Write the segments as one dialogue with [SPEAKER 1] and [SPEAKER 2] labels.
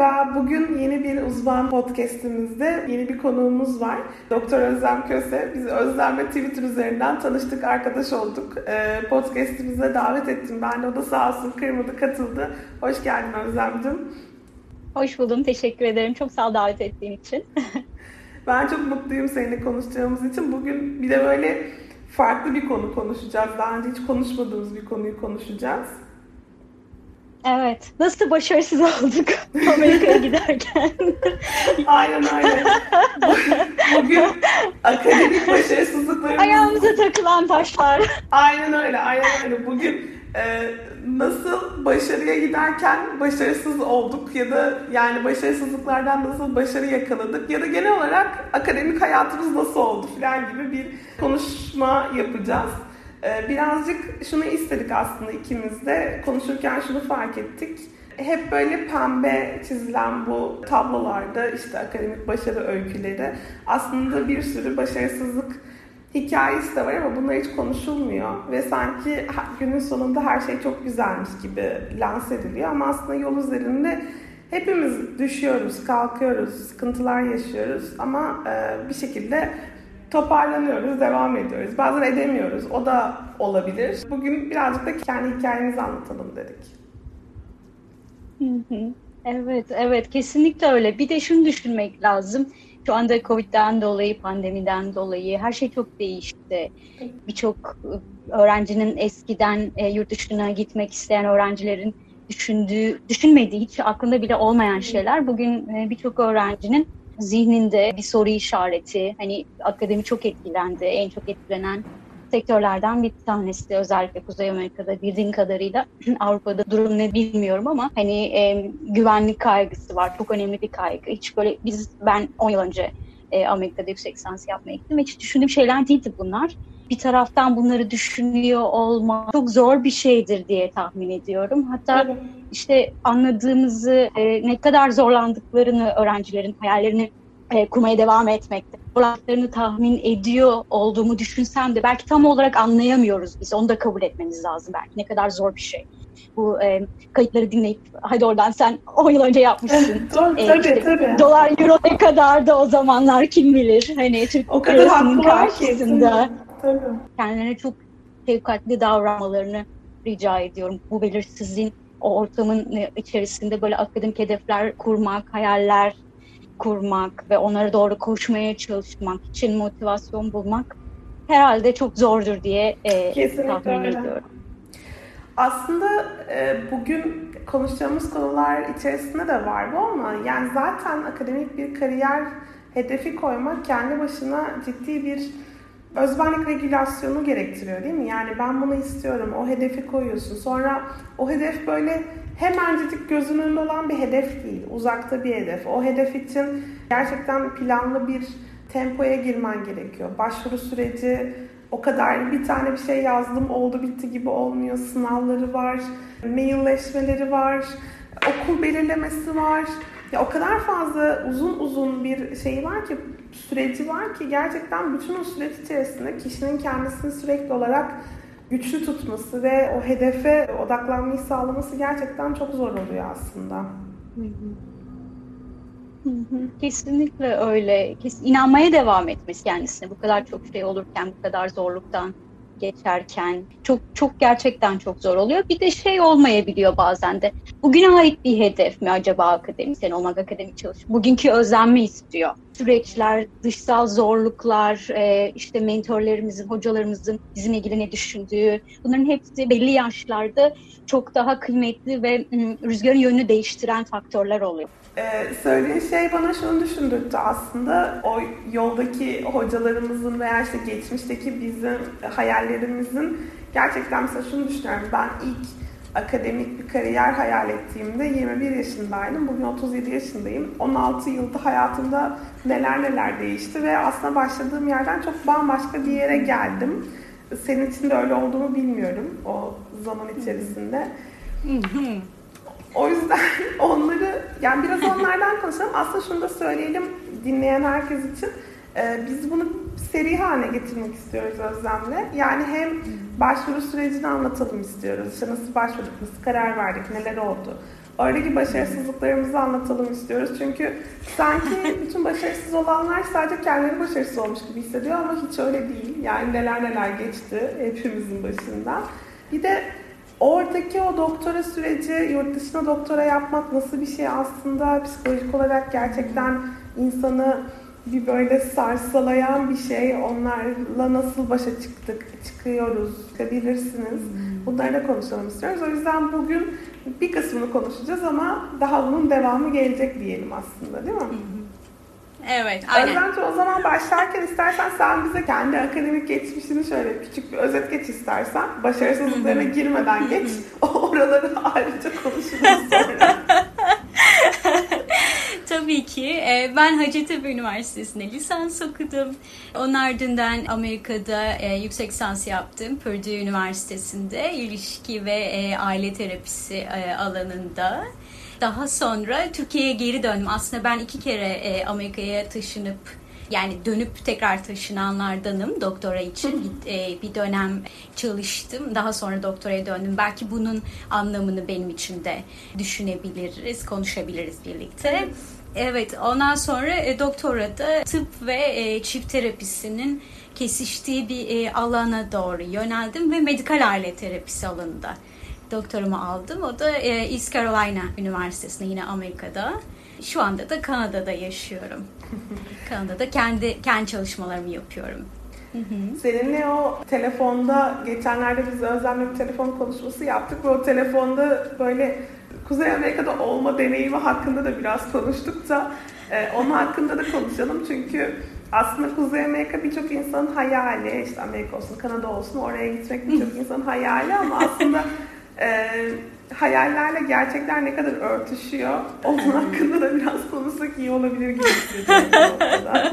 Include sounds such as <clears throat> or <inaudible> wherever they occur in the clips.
[SPEAKER 1] Merhaba. Bugün yeni bir uzman podcastimizde yeni bir konuğumuz var. Doktor Özlem Köse. Biz Özlem'le Twitter üzerinden tanıştık, arkadaş olduk. Ee, podcastimize davet ettim. Ben de o da sağ olsun kırmadı, katıldı. Hoş geldin Özlem'cim.
[SPEAKER 2] Hoş buldum. Teşekkür ederim. Çok sağ ol davet ettiğin için. <laughs>
[SPEAKER 1] ben çok mutluyum seninle konuşacağımız için. Bugün bir de böyle farklı bir konu konuşacağız. Daha önce hiç konuşmadığımız bir konuyu konuşacağız.
[SPEAKER 2] Evet. Nasıl başarısız olduk <laughs> Amerika'ya giderken.
[SPEAKER 1] aynen aynen. Bugün akademik başarısızlıklarımız...
[SPEAKER 2] Ayağımıza takılan taşlar.
[SPEAKER 1] Aynen öyle, aynen öyle. Bugün e, nasıl başarıya giderken başarısız olduk ya da yani başarısızlıklardan nasıl başarı yakaladık ya da genel olarak akademik hayatımız nasıl oldu falan gibi bir konuşma yapacağız. Ee, birazcık şunu istedik aslında ikimiz de. Konuşurken şunu fark ettik. Hep böyle pembe çizilen bu tablolarda işte akademik başarı öyküleri aslında bir sürü başarısızlık hikayesi de var ama bunlar hiç konuşulmuyor ve sanki günün sonunda her şey çok güzelmiş gibi lanse ediliyor ama aslında yol üzerinde hepimiz düşüyoruz, kalkıyoruz, sıkıntılar yaşıyoruz ama bir şekilde toparlanıyoruz, devam ediyoruz. Bazen edemiyoruz. O da olabilir. Bugün birazcık da kendi hikayemizi anlatalım dedik.
[SPEAKER 2] Evet, evet kesinlikle öyle. Bir de şunu düşünmek lazım. Şu anda Covid'den dolayı, pandemiden dolayı her şey çok değişti. Birçok öğrencinin eskiden e, yurt dışına gitmek isteyen öğrencilerin düşündüğü, düşünmediği, hiç aklında bile olmayan şeyler bugün e, birçok öğrencinin zihninde bir soru işareti. Hani akademi çok etkilendi. En çok etkilenen sektörlerden bir tanesi de özellikle Kuzey Amerika'da bildiğim kadarıyla <clears throat> Avrupa'da durum ne bilmiyorum ama hani e, güvenlik kaygısı var. Çok önemli bir kaygı. Hiç böyle biz ben 10 yıl önce e, Amerika'da yüksek lisans yapmaya gittim ve hiç düşündüğüm şeyler değildi bunlar. Bir taraftan bunları düşünüyor olma çok zor bir şeydir diye tahmin ediyorum. Hatta evet. İşte anladığımızı e, ne kadar zorlandıklarını öğrencilerin hayallerini e, kurmaya devam etmekte. Zorlandıklarını tahmin ediyor olduğumu düşünsem de belki tam olarak anlayamıyoruz biz. Onu da kabul etmemiz lazım belki. Ne kadar zor bir şey. Bu e, kayıtları dinleyip hadi oradan sen 10 yıl önce yapmışsın. <laughs>
[SPEAKER 1] tabii, e, işte, tabii.
[SPEAKER 2] Dolar euro ne kadar da o zamanlar kim bilir. Hani Türk o kadar karşısında. Tabii. Kendilerine çok şefkatli davranmalarını rica ediyorum. Bu belirsizliğin o ortamın içerisinde böyle akademik hedefler kurmak, hayaller kurmak ve onlara doğru koşmaya çalışmak için motivasyon bulmak herhalde çok zordur diye e, tahmin öyle. ediyorum.
[SPEAKER 1] Aslında e, bugün konuşacağımız konular içerisinde de var bu ama yani zaten akademik bir kariyer hedefi koymak kendi başına ciddi bir özbenlik regülasyonu gerektiriyor değil mi? Yani ben bunu istiyorum, o hedefi koyuyorsun. Sonra o hedef böyle hemencecik gözünün önünde olan bir hedef değil, uzakta bir hedef. O hedef için gerçekten planlı bir tempoya girmen gerekiyor. Başvuru süreci o kadar bir tane bir şey yazdım oldu bitti gibi olmuyor. Sınavları var, mailleşmeleri var, okul belirlemesi var. Ya o kadar fazla uzun uzun bir şey var ki süreci var ki gerçekten bütün o süreç içerisinde kişinin kendisini sürekli olarak güçlü tutması ve o hedefe odaklanmayı sağlaması gerçekten çok zor oluyor aslında.
[SPEAKER 2] Kesinlikle öyle. Kes, inanmaya devam etmesi kendisine bu kadar çok şey olurken, bu kadar zorluktan geçerken çok çok gerçekten çok zor oluyor. Bir de şey olmayabiliyor bazen de. Bugüne ait bir hedef mi acaba akademisyen olmak, akademik çalışmak? Bugünkü özlem mi istiyor? Süreçler, dışsal zorluklar, e, işte mentorlarımızın, hocalarımızın bizimle ilgili ne düşündüğü bunların hepsi belli yaşlarda çok daha kıymetli ve rüzgarın yönünü değiştiren faktörler oluyor.
[SPEAKER 1] Ee, söylediğin şey bana şunu düşündürttü aslında. O yoldaki hocalarımızın veya işte geçmişteki bizim hayallerimizin gerçekten mesela şunu düşünüyorum. Ben ilk akademik bir kariyer hayal ettiğimde 21 yaşındaydım. Bugün 37 yaşındayım. 16 yılda hayatımda neler neler değişti ve aslında başladığım yerden çok bambaşka bir yere geldim. Senin için de öyle olduğunu bilmiyorum o zaman içerisinde. O yüzden <laughs> onları, yani biraz onlardan konuşalım. Aslında şunu da söyleyelim dinleyen herkes için. Ee, biz bunu seri haline getirmek istiyoruz Özlem'le. Yani hem başvuru sürecini anlatalım istiyoruz. İşte nasıl başvurduk, nasıl karar verdik, neler oldu. oradaki başarısızlıklarımızı anlatalım istiyoruz. Çünkü sanki <laughs> bütün başarısız olanlar sadece kendileri başarısız olmuş gibi hissediyor ama hiç öyle değil. Yani neler neler geçti hepimizin başından. Bir de oradaki o doktora süreci, yurt dışına doktora yapmak nasıl bir şey aslında psikolojik olarak gerçekten insanı bir böyle sarsalayan bir şey. Onlarla nasıl başa çıktık, çıkıyoruz, çıkabilirsiniz. Bunları da konuşalım istiyoruz. O yüzden bugün bir kısmını konuşacağız ama daha bunun devamı gelecek diyelim aslında değil mi?
[SPEAKER 2] Evet, aynen.
[SPEAKER 1] Özlemci o zaman başlarken istersen sen bize kendi akademik geçmişini şöyle küçük bir özet geç istersen. Başarısızlıklarına girmeden geç. <laughs> Oraları ayrıca konuşuruz sonra. <laughs>
[SPEAKER 2] Tabii ki. Ee, ben Hacettepe Üniversitesi'nde lisans okudum. Onun ardından Amerika'da e, yüksek lisans yaptım. Purdue Üniversitesi'nde ilişki ve e, aile terapisi e, alanında. Daha sonra Türkiye'ye geri döndüm. Aslında ben iki kere Amerika'ya taşınıp yani dönüp tekrar taşınanlardanım doktora için. bir dönem çalıştım. Daha sonra doktoraya döndüm. Belki bunun anlamını benim için de düşünebiliriz, konuşabiliriz birlikte. Evet, ondan sonra e, doktorada tıp ve e, çift terapisinin kesiştiği bir e, alana doğru yöneldim ve medikal aile terapisi alanında doktorumu aldım. O da e, East Carolina Üniversitesi'nde yine Amerika'da. Şu anda da Kanada'da yaşıyorum. <laughs> Kanada'da kendi kendi çalışmalarımı yapıyorum.
[SPEAKER 1] Seninle o telefonda geçenlerde biz Özlem'le bir telefon konuşması yaptık ve o telefonda böyle Kuzey Amerika'da olma deneyimi hakkında da biraz konuştuk da e, onun hakkında da konuşalım çünkü aslında Kuzey Amerika birçok insanın hayali, işte Amerika olsun, Kanada olsun oraya gitmek birçok <laughs> insanın hayali ama aslında e, hayallerle gerçekler ne kadar örtüşüyor onun hakkında da biraz konuşsak iyi olabilir gibi hissediyorum.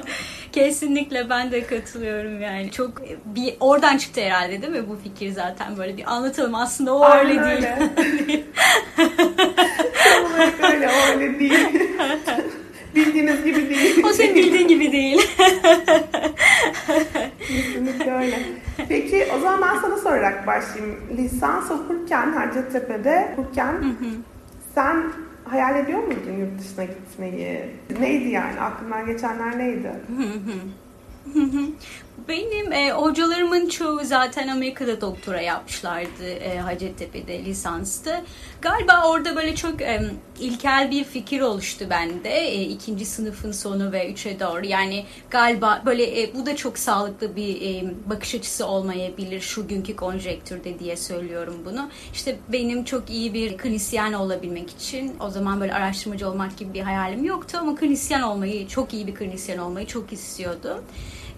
[SPEAKER 1] <laughs>
[SPEAKER 2] Kesinlikle ben de katılıyorum yani. Çok bir oradan çıktı herhalde değil mi bu fikir zaten böyle bir anlatalım aslında o
[SPEAKER 1] Aynen
[SPEAKER 2] öyle
[SPEAKER 1] öyle. <laughs> değil. Tam olarak öyle o öyle değil. <laughs> Bildiğiniz gibi değil.
[SPEAKER 2] O senin bildiğin gibi değil.
[SPEAKER 1] Kesinlikle öyle. Peki o zaman ben sana sorarak başlayayım. Lisans okurken Hacettepe'de okurken sen hayal ediyor muydun yurt dışına gitmeyi? Neydi yani? Aklından geçenler neydi?
[SPEAKER 2] Benim e, hocalarımın çoğu zaten Amerika'da doktora yapmışlardı e, Hacettepe'de lisanstı. Galiba orada böyle çok e, ilkel bir fikir oluştu bende e, ikinci sınıfın sonu ve üçe doğru. Yani galiba böyle e, bu da çok sağlıklı bir e, bakış açısı olmayabilir şu günkü konjektürde diye söylüyorum bunu. İşte benim çok iyi bir klinisyen olabilmek için o zaman böyle araştırmacı olmak gibi bir hayalim yoktu ama klinisyen olmayı, çok iyi bir klinisyen olmayı çok istiyordum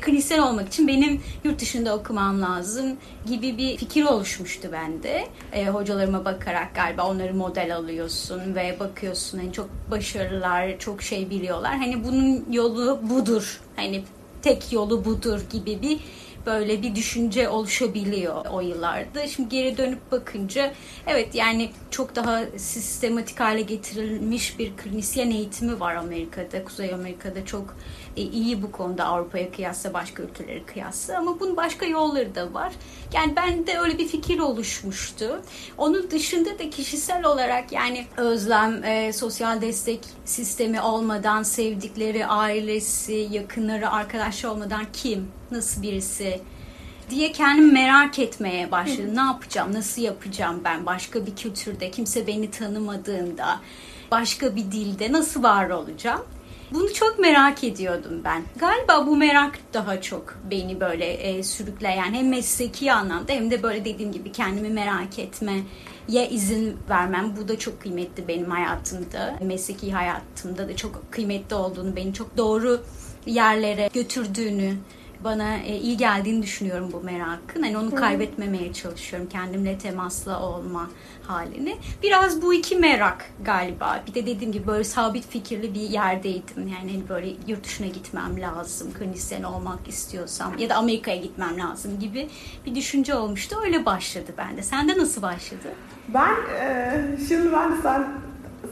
[SPEAKER 2] klinisyen olmak için benim yurt dışında okumam lazım gibi bir fikir oluşmuştu bende. E, hocalarıma bakarak galiba onları model alıyorsun ve bakıyorsun hani çok başarılılar, çok şey biliyorlar. Hani bunun yolu budur. Hani tek yolu budur gibi bir böyle bir düşünce oluşabiliyor o yıllarda. Şimdi geri dönüp bakınca evet yani çok daha sistematik hale getirilmiş bir klinisyen eğitimi var Amerika'da. Kuzey Amerika'da çok e, iyi bu konuda Avrupa'ya kıyasla başka ülkelere kıyasla ama bunun başka yolları da var. Yani ben de öyle bir fikir oluşmuştu. Onun dışında da kişisel olarak yani özlem, e, sosyal destek sistemi olmadan sevdikleri ailesi, yakınları, arkadaşlar olmadan kim, nasıl birisi diye kendimi merak etmeye başladım. Ne yapacağım, nasıl yapacağım ben başka bir kültürde, kimse beni tanımadığında, başka bir dilde nasıl var olacağım? Bunu çok merak ediyordum ben. Galiba bu merak daha çok beni böyle e, sürükleyen hem mesleki anlamda hem de böyle dediğim gibi kendimi merak etmeye izin vermem. Bu da çok kıymetli benim hayatımda. Mesleki hayatımda da çok kıymetli olduğunu, beni çok doğru yerlere götürdüğünü bana e, iyi geldiğini düşünüyorum bu merakın. Hani onu kaybetmemeye çalışıyorum. Kendimle temasla olma halini. Biraz bu iki merak galiba. Bir de dediğim gibi böyle sabit fikirli bir yerdeydim. Yani hani böyle yurt dışına gitmem lazım. Klinisyen olmak istiyorsam ya da Amerika'ya gitmem lazım gibi bir düşünce olmuştu. Öyle başladı bende. Sende nasıl başladı?
[SPEAKER 1] Ben e, şimdi ben sen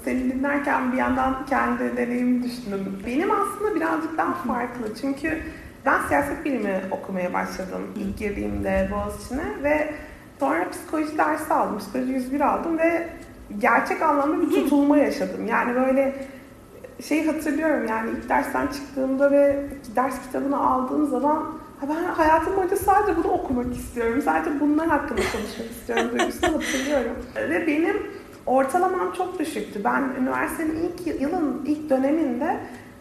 [SPEAKER 1] seni dinlerken bir yandan kendi deneyimi düşündüm. Benim aslında birazcık daha farklı. Çünkü ben siyaset bilimi okumaya başladım ilk girdiğimde Boğaziçi'ne ve sonra psikoloji dersi aldım. Psikoloji 101 aldım ve gerçek anlamda bir tutulma yaşadım. Yani böyle şey hatırlıyorum yani ilk dersten çıktığımda ve ders kitabını aldığım zaman ben hayatım boyunca sadece bunu okumak istiyorum. Sadece bunlar hakkında konuşmak istiyorum duygusunu hatırlıyorum. Ve benim ortalamam çok düşüktü. Ben üniversitenin ilk yılın ilk döneminde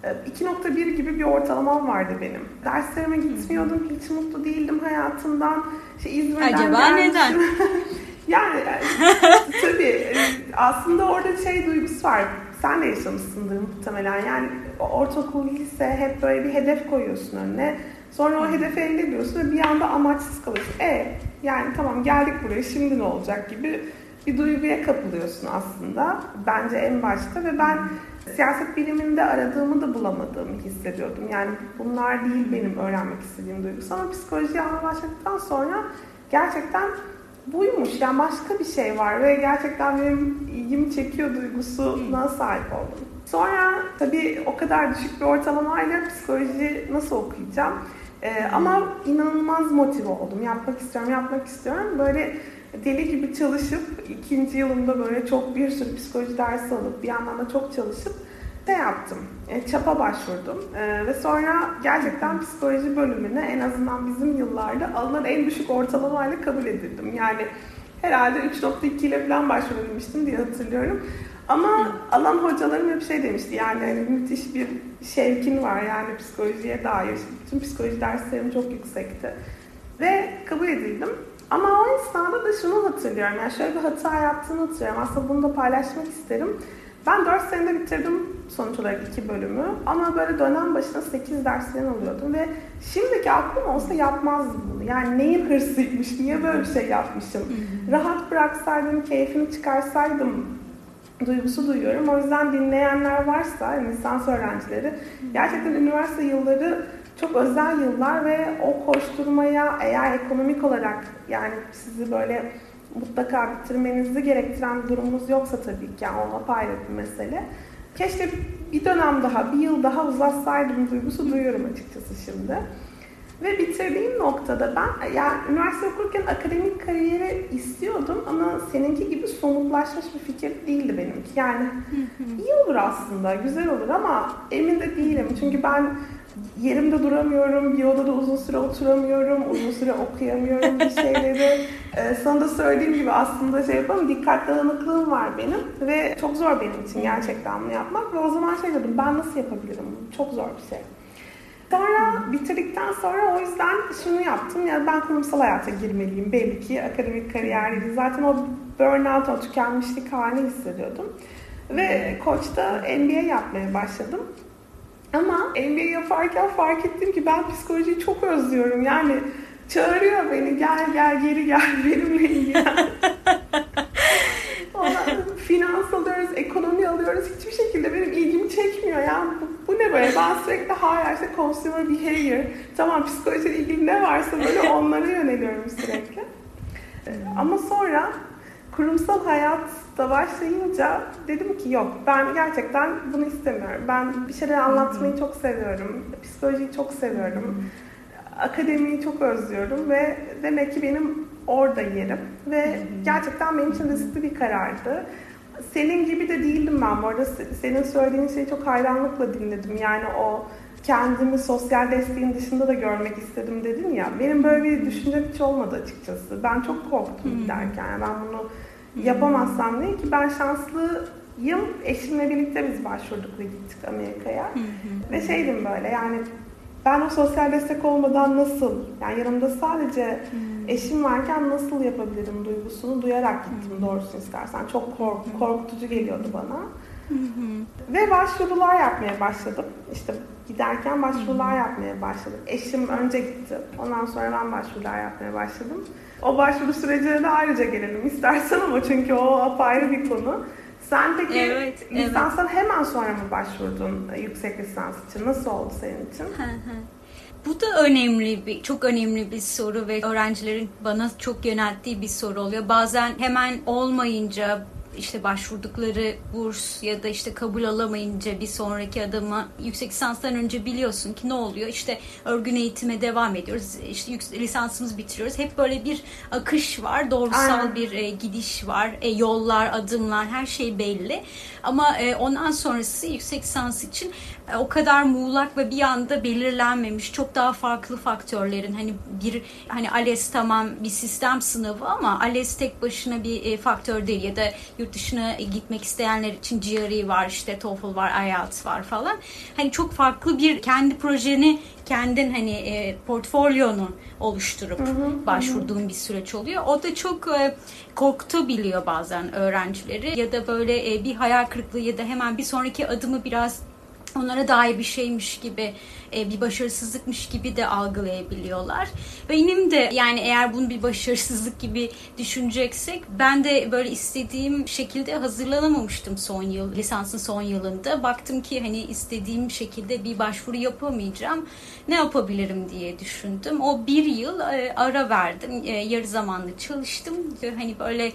[SPEAKER 1] 2.1 e, gibi bir ortalamam vardı benim. Derslerime gitmiyordum, hiç mutlu değildim hayatımdan. İşte İzmir'den
[SPEAKER 2] Acaba gelmişim. neden? <laughs>
[SPEAKER 1] yani e, <laughs> tabii e, aslında orada şey duygusu var. Sen de yaşamışsındır muhtemelen. Yani ortaokul, lise hep böyle bir hedef koyuyorsun önüne. Sonra o hedefi elde ediyorsun ve bir anda amaçsız kalıyorsun. E yani tamam geldik buraya şimdi ne olacak gibi bir duyguya kapılıyorsun aslında bence en başta ve ben siyaset biliminde aradığımı da bulamadığımı hissediyordum. Yani bunlar değil benim öğrenmek istediğim duygusu ama psikoloji almaya başladıktan sonra gerçekten buymuş. Yani başka bir şey var ve gerçekten benim ilgimi çekiyor duygusuna sahip oldum. Sonra tabii o kadar düşük bir ortalamayla psikoloji nasıl okuyacağım? Ee, ama inanılmaz motive oldum. Yapmak istiyorum, yapmak istiyorum. Böyle deli gibi çalışıp ikinci yılımda böyle çok bir sürü psikoloji dersi alıp bir yandan da çok çalışıp ne yaptım. E, çapa başvurdum e, ve sonra gerçekten psikoloji bölümüne en azından bizim yıllarda alınan en düşük ortalamayla kabul edildim. Yani herhalde 3.2 ile falan başvurabilmiştim diye hatırlıyorum. Ama alan hocalarım hep şey demişti yani hani müthiş bir şevkin var yani psikolojiye dair. Bütün psikoloji derslerim çok yüksekti. Ve kabul edildim. Ama o esnada da şunu hatırlıyorum. Yani şöyle bir hata yaptığını hatırlıyorum. Aslında bunu da paylaşmak isterim. Ben 4 senede bitirdim sonuç olarak iki bıramı. Ama böyle dönem başına 8 derslerini alıyordum ve şimdiki aklım olsa yapmazdım bunu. Yani neyin hırsıymış, niye böyle bir şey yapmışım? Rahat bıraksaydım, keyfini çıkarsaydım duygusu duyuyorum. O yüzden dinleyenler varsa, yani lisans öğrencileri, gerçekten üniversite yılları çok özel yıllar ve o koşturmaya eğer ekonomik olarak yani sizi böyle mutlaka bitirmenizi gerektiren durumunuz yoksa tabii ki yani o apayrı bir mesele. Keşke bir dönem daha, bir yıl daha uzatsaydım duygusu duyuyorum açıkçası şimdi. Ve bitirdiğim noktada ben yani üniversite okurken akademik kariyeri istiyordum ama seninki gibi somutlaşmış bir fikir değildi benimki. Yani iyi olur aslında, güzel olur ama emin de değilim. Çünkü ben yerimde duramıyorum, bir odada uzun süre oturamıyorum, uzun süre okuyamıyorum bir şeyleri. <laughs> Ee, sana da söylediğim gibi aslında şey yapalım, dikkat dağınıklığım var benim ve çok zor benim için gerçekten bunu yapmak ve o zaman şey dedim, ben nasıl yapabilirim bunu? Çok zor bir şey. Sonra bitirdikten sonra o yüzden şunu yaptım. Yani ben kurumsal hayata girmeliyim. Belli ki akademik kariyerleri. Zaten o burnout, o tükenmişlik halini hissediyordum. Ve Koç'ta MBA yapmaya başladım. Ama MBA yaparken fark ettim ki ben psikolojiyi çok özlüyorum. Yani çağırıyor beni gel gel geri gel <laughs> benimle ilgilen. finans alıyoruz, ekonomi alıyoruz. Hiçbir şekilde benim ilgimi çekmiyor. Yani bu, bu ne böyle? Ben sürekli hala işte consumer behavior, tamam psikolojiyle ilgili ne varsa böyle onlara yöneliyorum sürekli. Ama sonra kurumsal hayatta başlayınca dedim ki yok ben gerçekten bunu istemiyorum. Ben bir şeyler anlatmayı çok seviyorum. Psikolojiyi çok seviyorum. Akademiyi çok özlüyorum ve demek ki benim orada yerim. Ve gerçekten benim için riskli bir karardı. Senin gibi de değildim ben bu arada. Senin söylediğin şeyi çok hayranlıkla dinledim. Yani o kendimi sosyal desteğin dışında da görmek istedim dedin ya. Benim böyle bir düşüncem hiç olmadı açıkçası. Ben çok korktum giderken. Yani ben bunu yapamazsam ne ki ben şanslıyım. Eşimle birlikte biz başvurduk ve gittik Amerika'ya. Ve şeydim böyle yani ben o sosyal destek olmadan nasıl, yani yanımda sadece eşim varken nasıl yapabilirim duygusunu duyarak gittim doğrusunu istersen. Çok kork korkutucu geliyordu bana. Ve başvurular yapmaya başladım. İşte giderken başvurular yapmaya başladım. Eşim önce gitti. Ondan sonra ben başvurular yapmaya başladım. O başvuru sürecine ayrıca gelelim istersen ama çünkü o apayrı bir konu. Sen peki evet, lisanstan evet. hemen sonra mı başvurdun yüksek lisans için? Nasıl oldu senin için?
[SPEAKER 2] Bu da önemli bir, çok önemli bir soru ve öğrencilerin bana çok yönelttiği bir soru oluyor. Bazen hemen olmayınca işte başvurdukları burs ya da işte kabul alamayınca bir sonraki adımı yüksek lisanstan önce biliyorsun ki ne oluyor? İşte örgün eğitime devam ediyoruz. İşte yüksek lisansımızı bitiriyoruz. Hep böyle bir akış var. Doğrusal Aynen. bir e, gidiş var. E, yollar, adımlar her şey belli. Ama e, ondan sonrası yüksek lisans için o kadar muğlak ve bir anda belirlenmemiş çok daha farklı faktörlerin hani bir hani ALES tamam bir sistem sınavı ama ALES tek başına bir e, faktör değil ya da yurt dışına gitmek isteyenler için GRE var işte TOEFL var IELTS var falan hani çok farklı bir kendi projeni kendin hani e, portfolyonu oluşturup hı hı, başvurduğun hı. bir süreç oluyor. O da çok e, korkutabiliyor bazen öğrencileri ya da böyle e, bir hayal kırıklığı ya da hemen bir sonraki adımı biraz onlara dair bir şeymiş gibi e, bir başarısızlıkmış gibi de algılayabiliyorlar. Benim de yani eğer bunu bir başarısızlık gibi düşüneceksek ben de böyle istediğim şekilde hazırlanamamıştım son yıl lisansın son yılında. Baktım ki hani istediğim şekilde bir başvuru yapamayacağım. Ne yapabilirim diye düşündüm. O bir yıl e, ara verdim. E, yarı zamanlı çalıştım. Hani böyle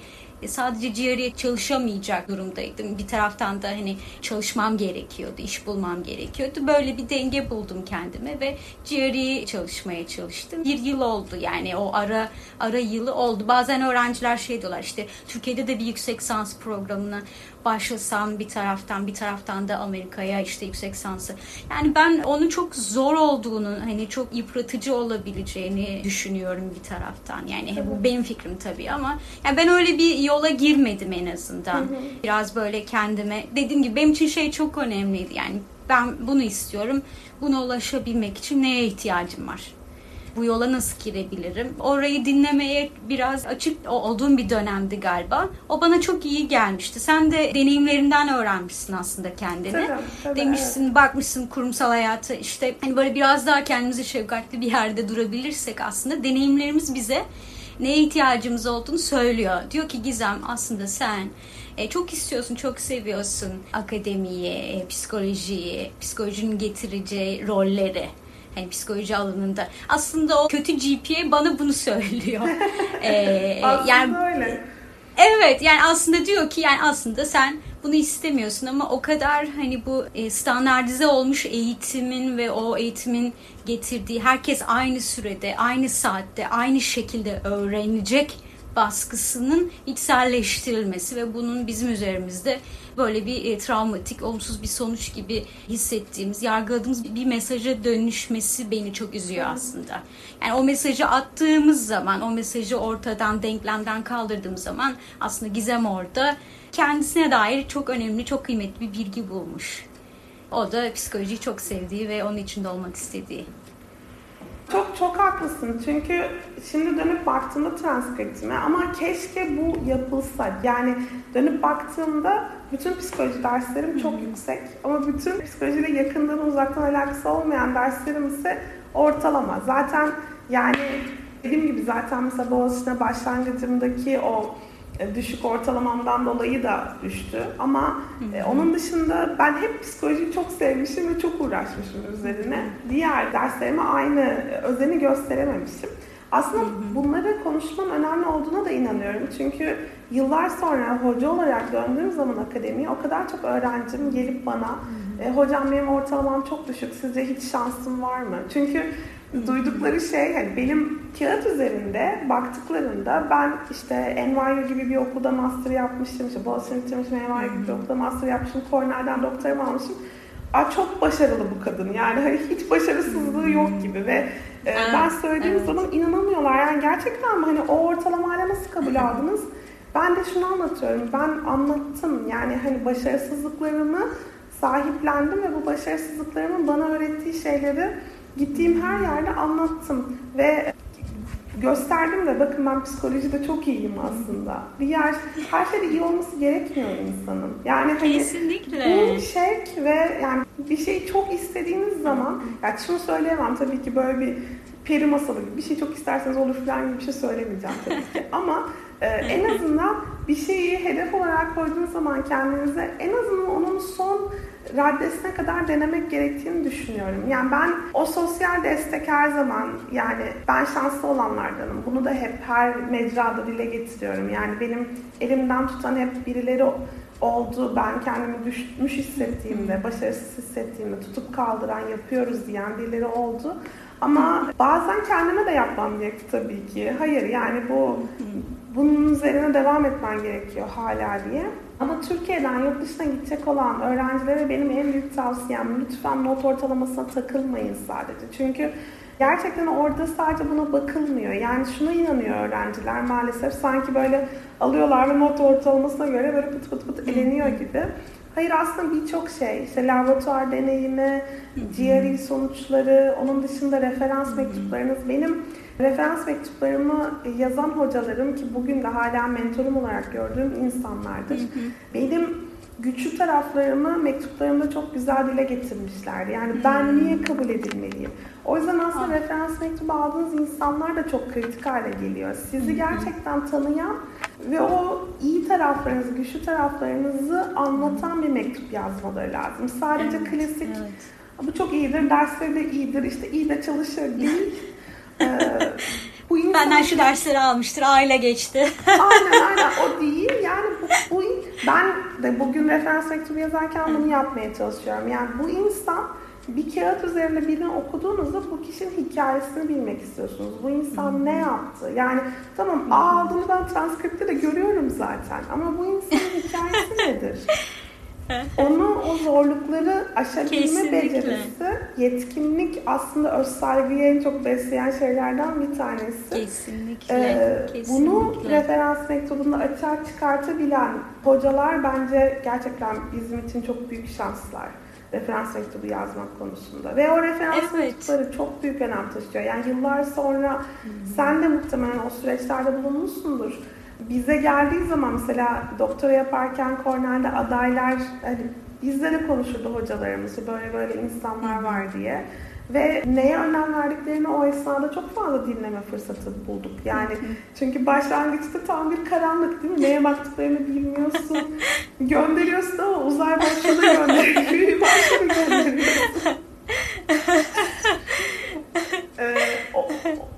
[SPEAKER 2] sadece ciğeriye çalışamayacak durumdaydım. Bir taraftan da hani çalışmam gerekiyordu, iş bulmam gerekiyordu. Böyle bir denge buldum kendime ve ciğeri çalışmaya çalıştım. Bir yıl oldu yani o ara ara yılı oldu. Bazen öğrenciler şey diyorlar işte Türkiye'de de bir yüksek sans programına başlasam bir taraftan bir taraftan da Amerika'ya işte yüksek sansı. Yani ben onun çok zor olduğunu hani çok yıpratıcı olabileceğini düşünüyorum bir taraftan. Yani tabii. bu benim fikrim tabii ama yani ben öyle bir yola girmedim en azından. Hı hı. Biraz böyle kendime dediğim gibi benim için şey çok önemliydi. Yani ben bunu istiyorum. Buna ulaşabilmek için neye ihtiyacım var? bu yola nasıl girebilirim? Orayı dinlemeye biraz açık olduğum bir dönemdi galiba. O bana çok iyi gelmişti. Sen de deneyimlerinden öğrenmişsin aslında kendini. Tabii, tabii, Demişsin, evet. bakmışsın kurumsal hayatı işte hani böyle biraz daha kendimizi şefkatli bir yerde durabilirsek aslında deneyimlerimiz bize neye ihtiyacımız olduğunu söylüyor. Diyor ki Gizem aslında sen e, çok istiyorsun, çok seviyorsun akademiyi, e, psikolojiyi, psikolojinin getireceği rolleri hani psikoloji alanında. Aslında o kötü GPA bana bunu söylüyor.
[SPEAKER 1] ee, <laughs> aslında yani öyle.
[SPEAKER 2] Evet yani aslında diyor ki yani aslında sen bunu istemiyorsun ama o kadar hani bu e, standartize olmuş eğitimin ve o eğitimin getirdiği herkes aynı sürede, aynı saatte, aynı şekilde öğrenecek baskısının içselleştirilmesi ve bunun bizim üzerimizde böyle bir e, travmatik, olumsuz bir sonuç gibi hissettiğimiz, yargıladığımız bir mesaja dönüşmesi beni çok üzüyor aslında. Yani o mesajı attığımız zaman, o mesajı ortadan, denklemden kaldırdığımız zaman aslında Gizem orada kendisine dair çok önemli, çok kıymetli bir bilgi bulmuş. O da psikolojiyi çok sevdiği ve onun içinde olmak istediği.
[SPEAKER 1] Çok çok haklısın çünkü şimdi dönüp baktığımda transkriptime ama keşke bu yapılsa. Yani dönüp baktığımda bütün psikoloji derslerim çok yüksek ama bütün psikolojiyle yakından uzaktan alakası olmayan derslerim ise ortalama. Zaten yani dediğim gibi zaten mesela Boğaziçi'ne başlangıcımdaki o düşük ortalamamdan dolayı da düştü. Ama e, onun dışında ben hep psikolojiyi çok sevmişim ve çok uğraşmışım üzerine. Diğer derslerime aynı özeni gösterememişim. Aslında bunları konuşmanın önemli olduğuna da inanıyorum. Çünkü yıllar sonra hoca olarak döndüğüm zaman akademiye o kadar çok öğrencim gelip bana e, hocam benim ortalamam çok düşük sizce hiç şansım var mı? Çünkü duydukları şey hani benim kağıt üzerinde baktıklarında ben işte NYU gibi bir okulda master yapmıştım, işte Boğaziçi'ni bitirmişim, NYU gibi bir okulda master yapmışım, Cornell'den doktoramı almışım. Aa, çok başarılı bu kadın. Yani hani hiç başarısızlığı yok gibi ve e, ben söylediğim evet. zaman inanamıyorlar. Yani gerçekten mi? Hani o ortalamayla nasıl kabul aldınız? Ben de şunu anlatıyorum. Ben anlattım. Yani hani başarısızlıklarımı sahiplendim ve bu başarısızlıklarımın bana öğrettiği şeyleri gittiğim her yerde anlattım ve gösterdim de bakın ben psikolojide çok iyiyim aslında. Bir yer her şeyde iyi olması gerekmiyor insanın. Yani
[SPEAKER 2] hani Kesinlikle.
[SPEAKER 1] bu şevk ve yani bir şeyi çok istediğiniz zaman yani şunu söyleyemem tabii ki böyle bir peri masalı gibi bir şey çok isterseniz olur falan gibi bir şey söylemeyeceğim tabii ki. <laughs> Ama e, en azından bir şeyi hedef olarak koyduğunuz zaman kendinize en azından onun son raddesine kadar denemek gerektiğini düşünüyorum. Yani ben o sosyal destek her zaman yani ben şanslı olanlardanım. Bunu da hep her mecrada dile getiriyorum. Yani benim elimden tutan hep birileri oldu. Ben kendimi düşmüş hissettiğimde, başarısız hissettiğimde tutup kaldıran yapıyoruz diyen birileri oldu. Ama bazen kendime de yapmam gerekti tabii ki. Hayır yani bu bunun üzerine devam etmen gerekiyor hala diye. Ama Türkiye'den yurt dışına gidecek olan öğrencilere benim en büyük tavsiyem lütfen not ortalamasına takılmayın sadece. Çünkü gerçekten orada sadece buna bakılmıyor. Yani şuna inanıyor öğrenciler maalesef sanki böyle alıyorlar ve not ortalamasına göre böyle pıt pıt pıt eleniyor gibi. Hayır aslında birçok şey, işte laboratuvar deneyimi, GRE sonuçları, onun dışında referans mektuplarınız. Benim referans mektuplarımı yazan hocalarım ki bugün de hala mentorum olarak gördüğüm insanlardır. Benim güçlü taraflarımı mektuplarımda çok güzel dile getirmişler. Yani ben niye kabul edilmeliyim? O yüzden aslında referans mektubu aldığınız insanlar da çok kritik hale geliyor. Sizi gerçekten tanıyan ve o iyi taraflarınızı, güçlü taraflarınızı anlatan bir mektup yazmaları lazım. Sadece evet, klasik evet. bu çok iyidir, dersleri de iyidir, işte iyi de çalışır değil. <laughs>
[SPEAKER 2] ee, bu insan... Benden şu dersleri almıştır, aile geçti.
[SPEAKER 1] aynen aynen <laughs> o değil. Yani bu, bu ben de bugün referans mektubu yazarken bunu yapmaya çalışıyorum. Yani bu insan bir kağıt üzerinde birini okuduğunuzda bu kişinin hikayesini bilmek istiyorsunuz. Bu insan ne yaptı? Yani tamam A aldığını ben transkripte de görüyorum zaten ama bu insanın hikayesi <laughs> nedir? <laughs> Onu o zorlukları aşabilme Kesinlikle. becerisi, yetkinlik aslında öz saygıyı en çok besleyen şeylerden bir tanesi.
[SPEAKER 2] Kesinlikle. Ee,
[SPEAKER 1] Kesinlikle. Bunu referans mektubunda açığa çıkartabilen hocalar bence gerçekten bizim için çok büyük şanslar referans mektubu yazmak konusunda. Ve o referans evet. mektupları çok büyük önem taşıyor. Yani yıllar sonra hmm. sen de muhtemelen o süreçlerde bulunmuşsundur. Bize geldiği zaman mesela doktora yaparken Cornell'de adaylar hani bizle de konuşurdu hocalarımız böyle böyle insanlar var diye. Ve neye önem verdiklerini o esnada çok fazla dinleme fırsatı bulduk. Yani çünkü başlangıçta tam bir karanlık değil mi? Neye <laughs> baktıklarını bilmiyorsun. Gönderiyorsun ama uzay başladı gönderiyor. <laughs> başladı gönderiyorsun. <laughs>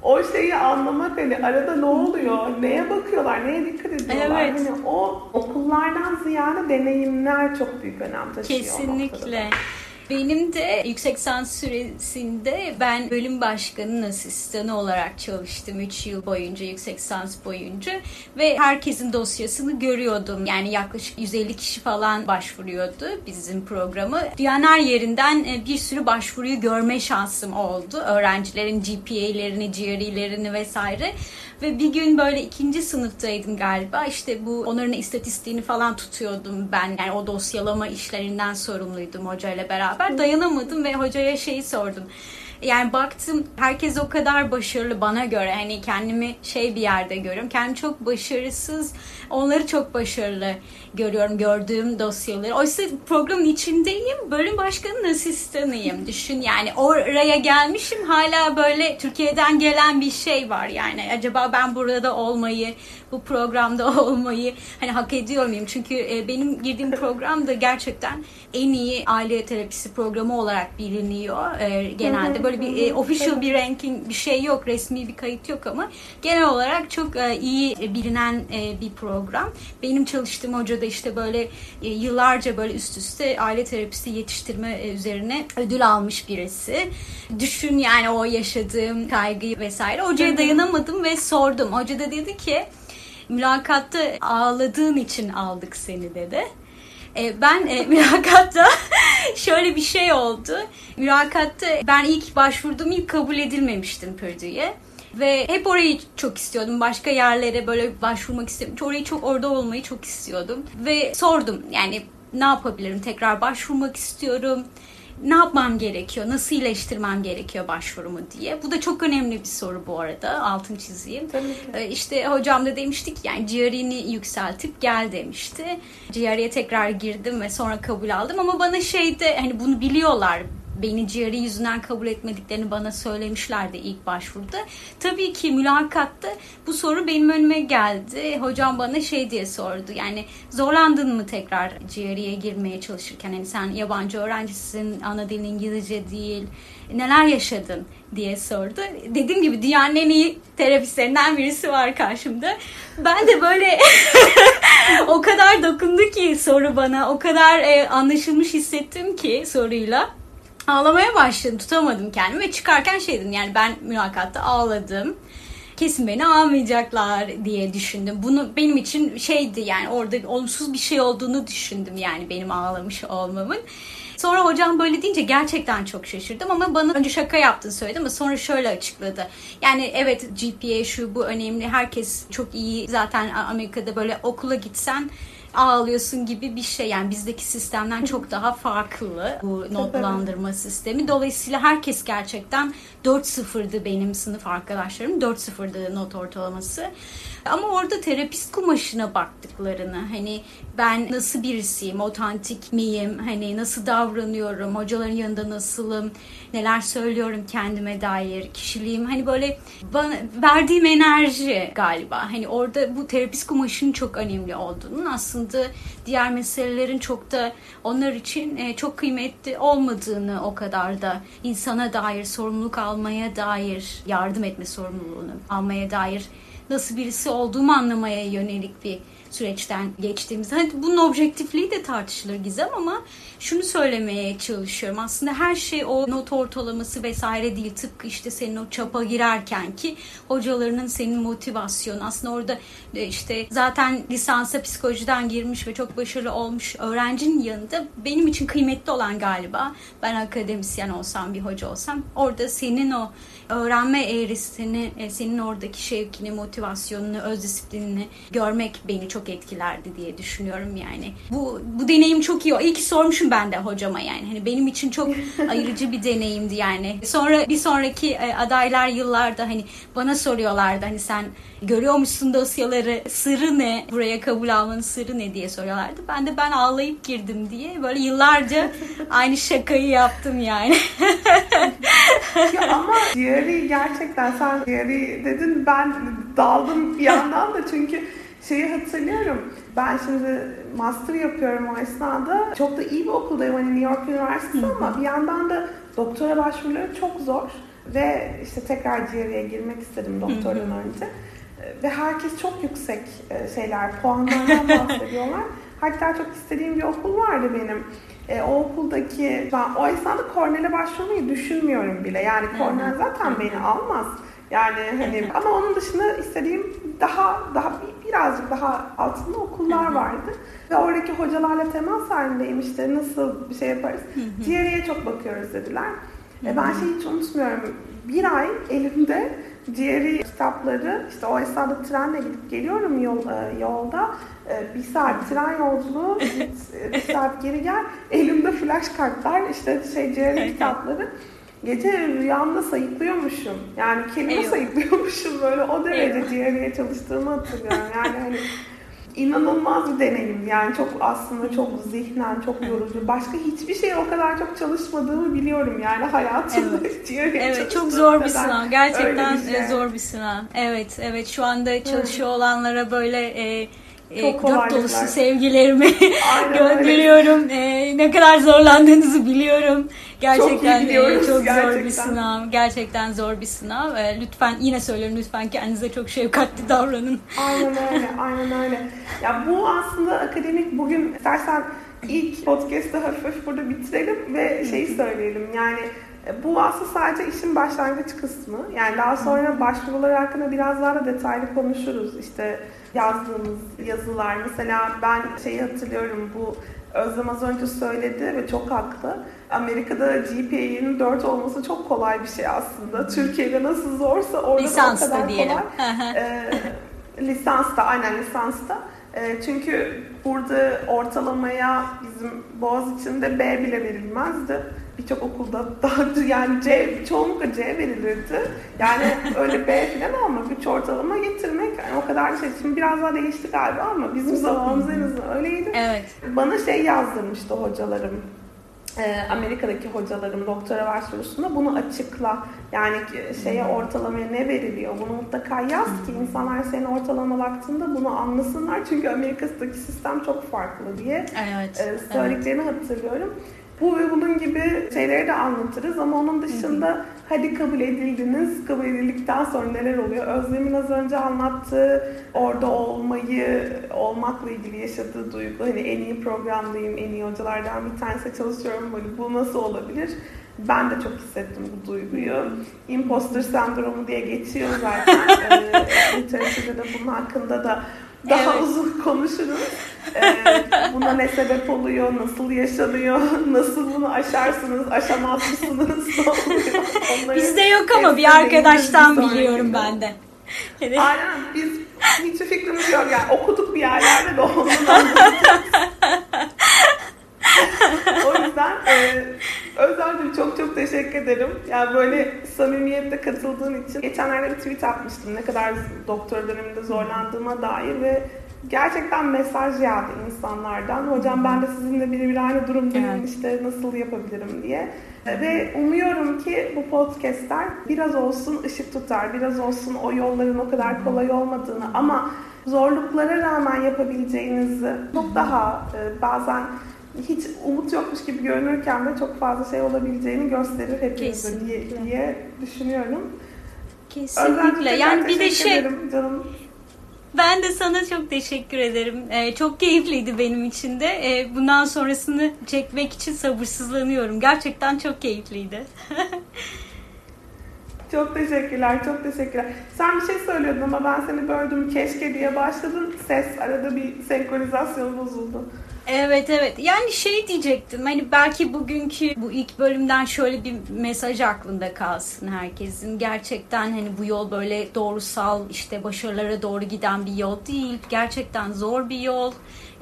[SPEAKER 1] o, <laughs> o şeyi anlamak hani arada ne oluyor, neye bakıyorlar, neye dikkat ediyorlar. Evet. Hani o okullardan ziyade deneyimler çok büyük önem taşıyor.
[SPEAKER 2] Kesinlikle. Benim de yüksek lisans süresinde ben bölüm başkanının asistanı olarak çalıştım 3 yıl boyunca, yüksek lisans boyunca ve herkesin dosyasını görüyordum. Yani yaklaşık 150 kişi falan başvuruyordu bizim programı. Dünyanın her yerinden e, bir sürü başvuruyu görme şansım oldu. Öğrencilerin GPA'lerini, GRE'lerini vesaire. Ve bir gün böyle ikinci sınıftaydım galiba. İşte bu onların istatistiğini falan tutuyordum ben. Yani o dosyalama işlerinden sorumluydum hocayla beraber. Dayanamadım ve hocaya şeyi sordum. Yani baktım herkes o kadar başarılı bana göre. Hani kendimi şey bir yerde görüyorum. Kendimi çok başarısız, onları çok başarılı görüyorum gördüğüm dosyaları. Oysa programın içindeyim, bölüm başkanının asistanıyım. Düşün yani oraya gelmişim hala böyle Türkiye'den gelen bir şey var yani. Acaba ben burada olmayı, bu programda <laughs> olmayı hani hak ediyor muyum? Çünkü e, benim girdiğim program da gerçekten en iyi aile terapisi programı olarak biliniyor. E, genelde böyle bir e, official bir ranking bir şey yok, resmi bir kayıt yok ama genel olarak çok e, iyi bilinen e, bir program. Benim çalıştığım hoca da işte böyle e, yıllarca böyle üst üste aile terapisi yetiştirme e, üzerine ödül almış birisi. Düşün yani o yaşadığım kaygıyı vesaire. Hocaya dayanamadım ve sordum. Hoca da dedi ki mülakatta ağladığın için aldık seni dedi. E, ben e, <laughs> mülakatta şöyle bir şey oldu. Mülakatta ben ilk başvurdum ilk kabul edilmemiştim Purdue'ye. Ve hep orayı çok istiyordum. Başka yerlere böyle başvurmak istedim. Orayı çok orada olmayı çok istiyordum. Ve sordum yani ne yapabilirim? Tekrar başvurmak istiyorum ne yapmam gerekiyor, nasıl iyileştirmem gerekiyor başvurumu diye. Bu da çok önemli bir soru bu arada, altın çizeyim. Tabii ki. Ee, işte hocam da demiştik yani GRE'ni yükseltip gel demişti. GRE'ye tekrar girdim ve sonra kabul aldım ama bana şeyde hani bunu biliyorlar beni ciğeri yüzünden kabul etmediklerini bana söylemişlerdi ilk başvuruda. Tabii ki mülakatta bu soru benim önüme geldi. Hocam bana şey diye sordu. Yani zorlandın mı tekrar ciğeriye girmeye çalışırken? Hani sen yabancı öğrencisin, ana dilin İngilizce değil. Neler yaşadın diye sordu. Dediğim gibi dünyanın en iyi terapistlerinden birisi var karşımda. Ben de böyle <laughs> o kadar dokundu ki soru bana. O kadar e, anlaşılmış hissettim ki soruyla. Ağlamaya başladım. Tutamadım kendimi ve çıkarken şey dedim yani ben mülakatta ağladım. Kesin beni almayacaklar diye düşündüm. Bunu benim için şeydi yani orada olumsuz bir şey olduğunu düşündüm yani benim ağlamış olmamın. Sonra hocam böyle deyince gerçekten çok şaşırdım ama bana önce şaka yaptığını söyledi ama sonra şöyle açıkladı. Yani evet GPA şu bu önemli. Herkes çok iyi zaten Amerika'da böyle okula gitsen ağlıyorsun gibi bir şey. Yani bizdeki sistemden çok daha farklı bu notlandırma sistemi. Dolayısıyla herkes gerçekten 4-0'dı benim sınıf arkadaşlarım. 4-0'dı not ortalaması. Ama orada terapist kumaşına baktıklarını hani ben nasıl birisiyim, otantik miyim, hani nasıl davranıyorum, hocaların yanında nasılım, neler söylüyorum kendime dair, kişiliğim hani böyle bana verdiğim enerji galiba. Hani orada bu terapist kumaşının çok önemli olduğunu aslında diğer meselelerin çok da onlar için e, çok kıymetli olmadığını o kadar da insana dair sorumluluk almaya dair yardım etme sorumluluğunu almaya dair nasıl birisi olduğumu anlamaya yönelik bir süreçten geçtiğimizde. Hani bunun objektifliği de tartışılır Gizem ama şunu söylemeye çalışıyorum. Aslında her şey o not ortalaması vesaire değil. Tıpkı işte senin o çapa girerken ki hocalarının senin motivasyonu. Aslında orada e, işte zaten lisansa psikolojiden girmiş ve çok başarılı olmuş öğrencinin yanında benim için kıymetli olan galiba ben akademisyen olsam bir hoca olsam orada senin o öğrenme eğrisini, e, senin oradaki şevkini, motivasyonunu, öz disiplinini görmek beni çok etkilerdi diye düşünüyorum yani. Bu bu deneyim çok iyi. İyi ki sormuşum ben de hocama yani. Hani benim için çok <laughs> ayırıcı bir deneyimdi yani. Sonra bir sonraki e, adaylar yıllarda hani bana soruyorlardı hani sen görüyormuşsun dosyaları sırrı ne? Buraya kabul almanın sırrı ne diye soruyorlardı. Ben de ben ağlayıp girdim diye böyle yıllarca <laughs> aynı şakayı yaptım yani.
[SPEAKER 1] ya ama <laughs> diğeri gerçekten sen diğeri dedin ben daldım bir yandan da çünkü şeyi hatırlıyorum. Ben şimdi master yapıyorum o esnada. Çok da iyi bir okuldayım hani New York Üniversitesi ama bir yandan da doktora başvuruları çok zor. Ve işte tekrar GRE'ye girmek istedim doktordan önce. Ve herkes çok yüksek e, şeyler, puanlardan bahsediyorlar. Hatta çok istediğim bir okul vardı benim. E, o okuldaki, ben o esnada Cornell'e başvurmayı düşünmüyorum bile. Yani Cornell zaten beni almaz. Yani hani <laughs> ama onun dışında istediğim daha daha birazcık daha altında okullar vardı. Ve oradaki hocalarla temas halindeyim işte nasıl bir şey yaparız. Diğeriye çok bakıyoruz dediler. E, ben şeyi hiç unutmuyorum. Bir ay elimde diğeri kitapları işte o esnada trenle gidip geliyorum yol, e, yolda e, bir saat tren yolculuğu bir saat geri gel elimde flash kartlar işte şey diğeri <laughs> kitapları gece rüyamda sayıklıyormuşum. Yani kelime Eyvallah. sayıklıyormuşum böyle o derece diğeriye çalıştığımı hatırlıyorum. Yani hani <laughs> inanılmaz bir deneyim. Yani çok aslında çok zihnen, çok yorucu. Başka hiçbir şey o kadar çok çalışmadığımı biliyorum yani hayatımda.
[SPEAKER 2] Evet, <laughs> evet çok zor bir sınav. Gerçekten bir şey. zor bir sınav. Evet, evet. Şu anda çalışıyor olanlara böyle e, e, kucak dolusu sevgilerimi <laughs> gönderiyorum. E, ne kadar zorlandığınızı biliyorum. Gerçekten çok, e, çok gerçekten. zor bir sınav. Gerçekten zor bir sınav. E, lütfen yine söylüyorum lütfen kendinize çok şefkatli davranın.
[SPEAKER 1] Aynen öyle, <laughs> aynen öyle. Ya bu aslında akademik bugün istersen ilk podcast'ı hafif burada bitirelim ve şeyi <laughs> söyleyelim. Yani bu aslında sadece işin başlangıç kısmı. Yani daha sonra başvurular hakkında biraz daha da detaylı konuşuruz. İşte yazdığımız yazılar. Mesela ben şeyi hatırlıyorum bu Özlem az önce söyledi ve çok haklı. Amerika'da GPA'nin 4 olması çok kolay bir şey aslında. Türkiye'de nasıl zorsa orada lisansta o kadar diyelim. kolay. <laughs> e, lisansta, aynen lisansta. E, çünkü burada ortalamaya bizim Boğaz içinde B bile verilmezdi birçok okulda daha yani C, çoğunlukla C verilirdi. Yani öyle B falan almak, üç ortalama getirmek yani o kadar şey. Şimdi biraz daha değişti galiba ama bizim zamanımız en azından öyleydi.
[SPEAKER 2] Evet.
[SPEAKER 1] Bana şey yazdırmıştı hocalarım. e, Amerika'daki hocalarım doktora başvurusunda bunu açıkla. Yani şeye ortalamaya ne veriliyor? Bunu mutlaka yaz ki insanlar senin ortalama baktığında bunu anlasınlar. Çünkü Amerika'daki sistem çok farklı diye
[SPEAKER 2] evet,
[SPEAKER 1] e, söylediklerini evet. hatırlıyorum. Bu ve bunun gibi şeyleri de anlatırız ama onun dışında hı hı. hadi kabul edildiniz, kabul edildikten sonra neler oluyor? Özlem'in az önce anlattığı orada olmayı, olmakla ilgili yaşadığı duygu, hani en iyi programdayım, en iyi hocalardan bir tanesi çalışıyorum, böyle bu nasıl olabilir? Ben de çok hissettim bu duyguyu. Imposter sendromu diye geçiyor zaten. <laughs> ee, literatürde de bunun hakkında da daha evet. uzun konuşuruz. <laughs> Ee, buna ne sebep oluyor, nasıl yaşanıyor, nasıl bunu aşarsınız, aşamaz mısınız, ne <laughs> oluyor?
[SPEAKER 2] Onları Bizde yok ama bir arkadaştan biliyorum ben de.
[SPEAKER 1] Aynen biz hiç fikrimiz yok yani okuduk bir yerlerde de <laughs> o yüzden e, Özlemciğim çok çok teşekkür ederim. Yani böyle samimiyetle katıldığın için. Geçenlerde bir tweet atmıştım ne kadar doktor döneminde zorlandığıma dair ve gerçekten mesaj yağdı insanlardan. Hocam ben de sizinle birebir aynı durumdayım evet. işte nasıl yapabilirim diye. Ve umuyorum ki bu podcastler biraz olsun ışık tutar, biraz olsun o yolların o kadar kolay olmadığını ama zorluklara rağmen yapabileceğinizi çok daha e, bazen hiç umut yokmuş gibi görünürken de çok fazla şey olabileceğini gösterir hepimize diye, diye düşünüyorum.
[SPEAKER 2] Kesinlikle. Yani bir de şey canım. Ben de sana çok teşekkür ederim. Ee, çok keyifliydi benim için de. Ee, bundan sonrasını çekmek için sabırsızlanıyorum. Gerçekten çok keyifliydi. <laughs>
[SPEAKER 1] çok teşekkürler, çok teşekkürler. Sen bir şey söylüyordun ama ben seni böldüm. Keşke diye başladın. Ses arada bir senkronizasyon bozuldu.
[SPEAKER 2] Evet evet yani şey diyecektim hani belki bugünkü bu ilk bölümden şöyle bir mesaj aklında kalsın herkesin. Gerçekten hani bu yol böyle doğrusal işte başarılara doğru giden bir yol değil. Gerçekten zor bir yol.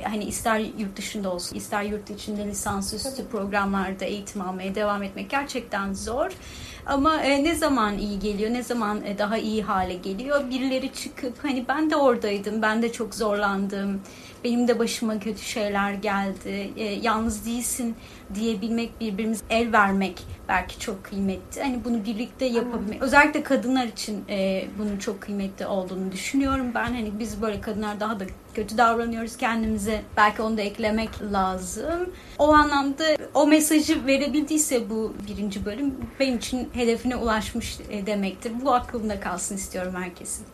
[SPEAKER 2] Hani ister yurt dışında olsun ister yurt içinde lisansüstü programlarda eğitim almaya devam etmek gerçekten zor. Ama e, ne zaman iyi geliyor, ne zaman e, daha iyi hale geliyor. Birileri çıkıp hani ben de oradaydım, ben de çok zorlandım benim de başıma kötü şeyler geldi. E, yalnız değilsin diyebilmek, birbirimize el vermek belki çok kıymetli. Hani bunu birlikte yapabilmek. Evet. Özellikle kadınlar için e, bunun çok kıymetli olduğunu düşünüyorum. Ben hani biz böyle kadınlar daha da kötü davranıyoruz kendimize. Belki onu da eklemek lazım. O anlamda o mesajı verebildiyse bu birinci bölüm benim için hedefine ulaşmış e, demektir. Bu aklımda kalsın istiyorum herkesin.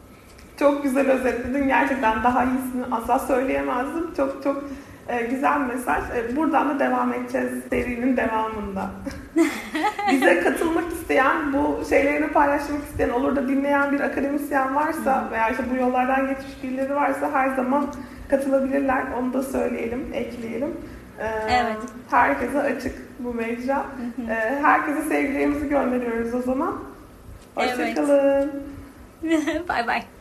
[SPEAKER 1] Çok güzel özetledin. Gerçekten daha iyisini asla söyleyemezdim. Çok çok e, güzel mesaj. E, buradan da devam edeceğiz serinin devamında. <laughs> Bize katılmak isteyen, bu şeylerini paylaşmak isteyen, olur da dinleyen bir akademisyen varsa veya işte bu yollardan geçmiş birileri varsa her zaman katılabilirler. Onu da söyleyelim, ekleyelim.
[SPEAKER 2] Ee, evet.
[SPEAKER 1] Herkese açık bu mecra. Herkese sevgilerimizi gönderiyoruz o zaman. Hoşçakalın.
[SPEAKER 2] Evet. bye <laughs> bye.